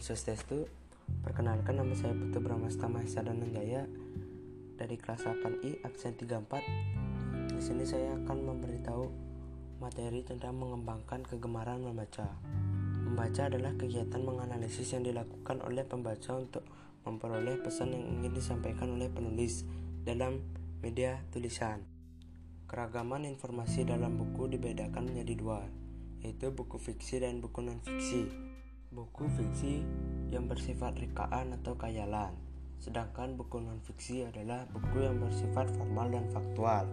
Swastiastu. Perkenalkan nama saya Putu Bramasta Mahesa Dananjaya dari kelas 8I absen 34. Di sini saya akan memberitahu materi tentang mengembangkan kegemaran membaca. Membaca adalah kegiatan menganalisis yang dilakukan oleh pembaca untuk memperoleh pesan yang ingin disampaikan oleh penulis dalam media tulisan. Keragaman informasi dalam buku dibedakan menjadi dua, yaitu buku fiksi dan buku non-fiksi buku fiksi yang bersifat rekaan atau kayalan, sedangkan buku non-fiksi adalah buku yang bersifat formal dan faktual.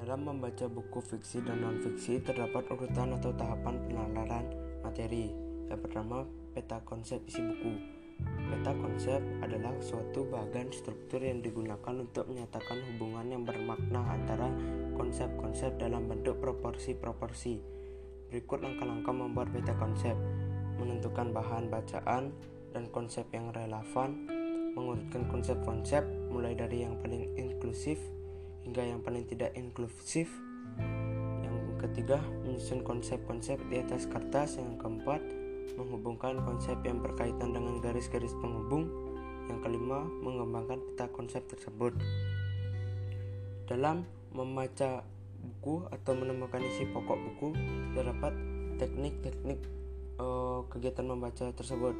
Dalam membaca buku fiksi dan non-fiksi terdapat urutan atau tahapan penalaran materi. Yang pertama, peta konsep isi buku. Peta konsep adalah suatu bagian struktur yang digunakan untuk menyatakan hubungan yang bermakna antara konsep-konsep dalam bentuk proporsi-proporsi. Berikut langkah-langkah membuat peta konsep menentukan bahan bacaan dan konsep yang relevan, mengurutkan konsep-konsep mulai dari yang paling inklusif hingga yang paling tidak inklusif. Yang ketiga, menyusun konsep-konsep di atas kertas. Yang keempat, menghubungkan konsep yang berkaitan dengan garis-garis penghubung. Yang kelima, mengembangkan peta konsep tersebut. Dalam membaca buku atau menemukan isi pokok buku, terdapat teknik-teknik uh, kegiatan membaca tersebut.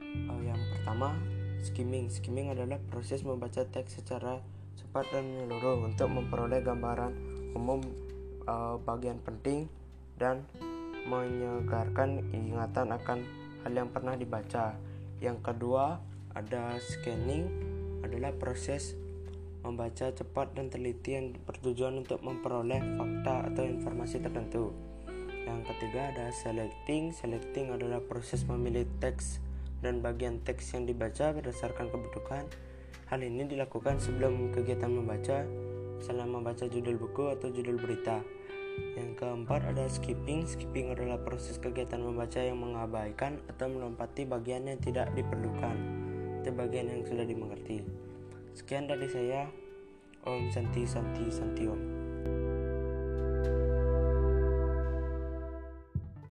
Uh, yang pertama, skimming. Skimming adalah proses membaca teks secara cepat dan menyeluruh untuk memperoleh gambaran umum uh, bagian penting dan menyegarkan ingatan akan hal yang pernah dibaca. Yang kedua, ada scanning adalah proses membaca cepat dan teliti yang bertujuan untuk memperoleh fakta atau informasi tertentu. Yang ketiga ada selecting. Selecting adalah proses memilih teks dan bagian teks yang dibaca berdasarkan kebutuhan. Hal ini dilakukan sebelum kegiatan membaca, misalnya membaca judul buku atau judul berita. Yang keempat ada skipping. Skipping adalah proses kegiatan membaca yang mengabaikan atau melompati bagian yang tidak diperlukan atau bagian yang sudah dimengerti. Sekian dari saya. Om Santi Santi Santi Om.